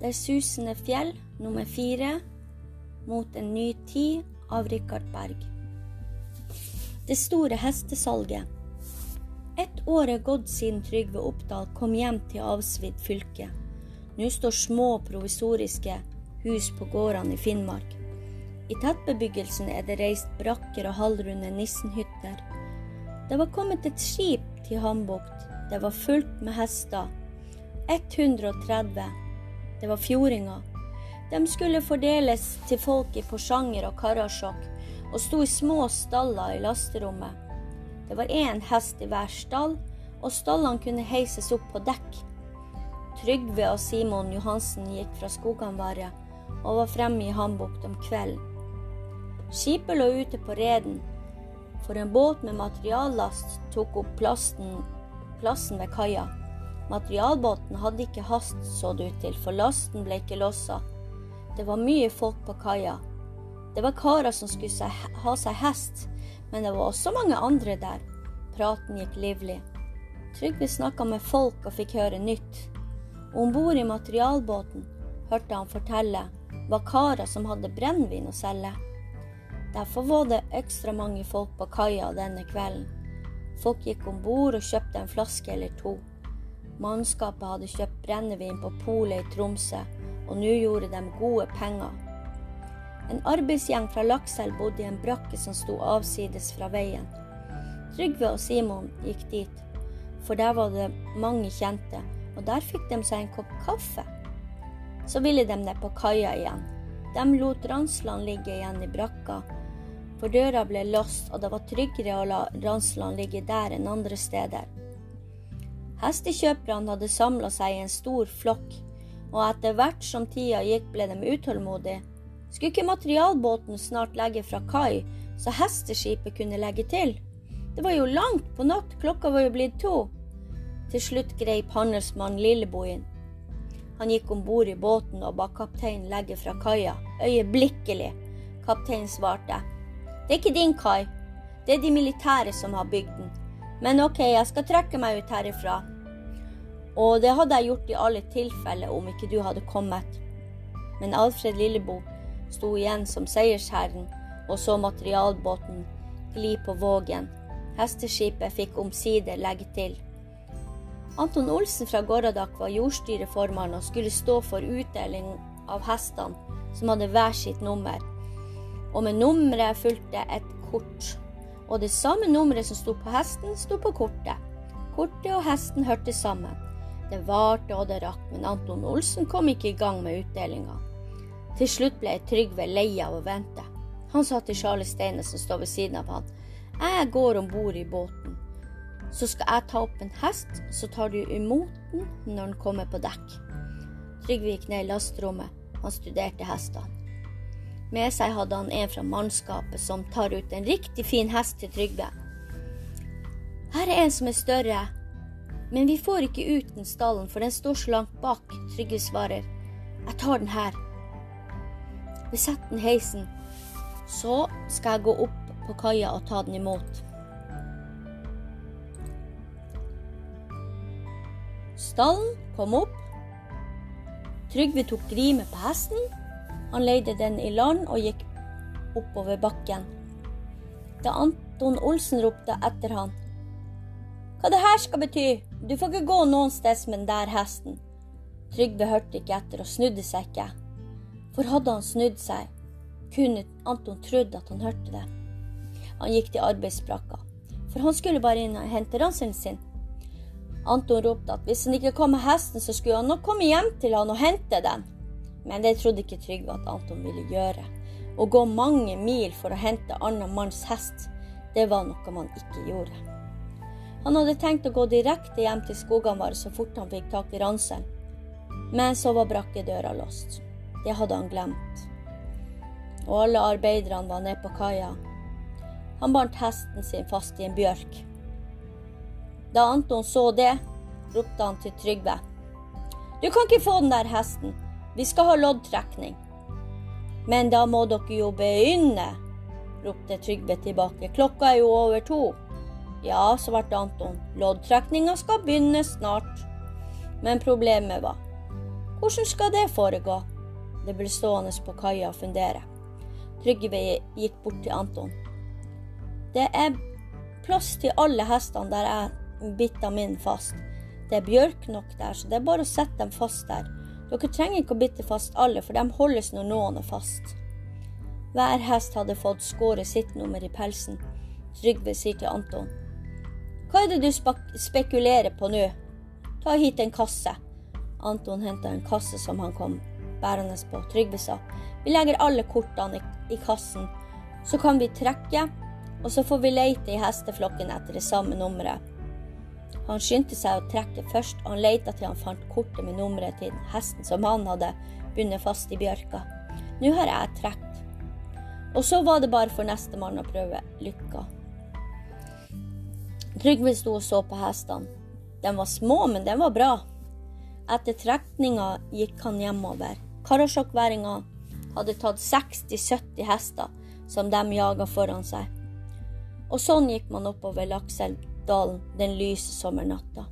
Det susende fjell nummer fire mot en ny tid av Rikard Berg. Det store hestesalget. Ett år er gått siden Trygve Oppdal kom hjem til avsvidd fylke. Nå står små, provisoriske hus på gårdene i Finnmark. I tettbebyggelsen er det reist brakker og halvrunde nissenhytter. Det var kommet et skip til Hambukt. Det var fullt med hester. 130 det var fjordinger. De skulle fordeles til folk i Porsanger og Karasjok, og sto i små staller i lasterommet. Det var én hest i hver stall, og stallene kunne heises opp på dekk. Trygve og Simon Johansen gikk fra Skoganvaret og var fremme i Hambukt om kvelden. Skipet lå ute på reden, for en båt med materiallast tok opp plassen, plassen ved kaia. Materialbåten hadde ikke hast, så det ut til, for lasten ble ikke lossa. Det var mye folk på kaia. Det var karer som skulle ha seg hest, men det var også mange andre der. Praten gikk livlig. Trygve snakka med folk og fikk høre nytt. Om bord i materialbåten hørte han fortelle var karer som hadde brennevin å selge. Derfor var det ekstra mange folk på kaia denne kvelden. Folk gikk om bord og kjøpte en flaske eller to. Mannskapet hadde kjøpt brennevin på polet i Tromsø, og nå gjorde de gode penger. En arbeidsgjeng fra Lakselv bodde i en brakke som sto avsides fra veien. Trygve og Simon gikk dit, for der var det mange kjente, og der fikk de seg en kopp kaffe. Så ville de ned på kaia igjen. De lot Ransland ligge igjen i brakka, for døra ble låst, og det var tryggere å la Ransland ligge der enn andre steder. Hestekjøperne hadde samla seg i en stor flokk, og etter hvert som tida gikk ble de utålmodige. Skulle ikke materialbåten snart legge fra kai, så hesteskipet kunne legge til? Det var jo langt på natt, klokka var jo blitt to. Til slutt greip handelsmannen Lillebo inn. Han gikk om bord i båten og ba kapteinen legge fra kaia, øyeblikkelig. Kapteinen svarte, det er ikke din kai, det er de militære som har bygd den. Men ok, jeg skal trekke meg ut herifra. Og det hadde jeg gjort i alle tilfeller om ikke du hadde kommet. Men Alfred Lillebo sto igjen som seiersherren og så materialbåten gli på vågen. Hesteskipet fikk omsider legge til. Anton Olsen fra Gåradak var jordstyreformann og skulle stå for utdeling av hestene, som hadde hver sitt nummer. Og med nummeret fulgte et kort og det samme nummeret som sto på hesten, sto på kortet. Kortet og hesten hørte sammen. Det varte og det rakk, men Anton Olsen kom ikke i gang med utdelinga. Til slutt ble Trygve lei av å vente. Han sa til Charlie Steine som står ved siden av han, jeg går om bord i båten. Så skal jeg ta opp en hest, så tar du imot den når den kommer på dekk. Trygve gikk ned i lasterommet. Han studerte hestene. Med seg hadde han en fra mannskapet som tar ut en riktig fin hest til Trygve. Her er en som er større, men vi får ikke ut den stallen, for den står så langt bak. Trygve svarer. Jeg tar den her. Vi setter den heisen. Så skal jeg gå opp på kaia og ta den imot. Stallen kom opp. Trygve tok grimet på hesten han leide den i land og gikk oppover bakken. Da Anton Olsen ropte etter han. Hva det her skal bety? Du får ikke gå noen sted med den der hesten. Trygve hørte ikke etter og snudde seg ikke. For hadde han snudd seg, kunne Anton trodd at han hørte det. Han gikk til arbeidsbrakka, for han skulle bare inn og hente ranselen sin. Anton ropte at hvis han ikke kom med hesten, så skulle han nok komme hjem til han og hente den. Men det trodde ikke Trygve at Anton ville gjøre. Å gå mange mil for å hente annen manns hest, det var noe man ikke gjorde. Han hadde tenkt å gå direkte hjem til Skoganvar så fort han fikk tak i ranselen, men så var brakkedøra låst. Det hadde han glemt. Og alle arbeiderne var nede på kaia. Han bandt hesten sin fast i en bjørk. Da Anton så det, ropte han til Trygve. Du kan ikke få den der hesten. Vi skal ha loddtrekning. Men da må dere jo begynne, ropte Trygve tilbake. Klokka er jo over to. Ja, svarte Anton, loddtrekninga skal begynne snart. Men problemet var hvordan skal det foregå? Det ble stående på kaia og fundere. Trygve gikk bort til Anton. Det er plass til alle hestene der jeg bitta min fast. Det er bjørk nok der, så det er bare å sette dem fast der. Dere trenger ikke å bitte fast alle, for de holdes når noen er fast. Hver hest hadde fått skåret sitt nummer i pelsen. Trygve sier til Anton. Hva er det du spekulerer på nå? Ta hit en kasse. Anton henta en kasse som han kom bærende på. Trygve sa vi legger alle kortene i, kassen, så kan vi trekke, og så får vi leite i hesteflokken etter det samme nummeret. Han skyndte seg å trekke først, og han leita til han fant kortet med nummeret til hesten som han hadde bundet fast i bjørka. Nå har jeg trukket. Og så var det bare for nestemann å prøve lykka. Trygve sto og så på hestene. De var små, men de var bra. Etter trekninga gikk han hjemover. Karasjokværinga hadde tatt 60-70 hester som de jaga foran seg. Og sånn gikk man oppover Lakselvdalen den lyse sommernatta.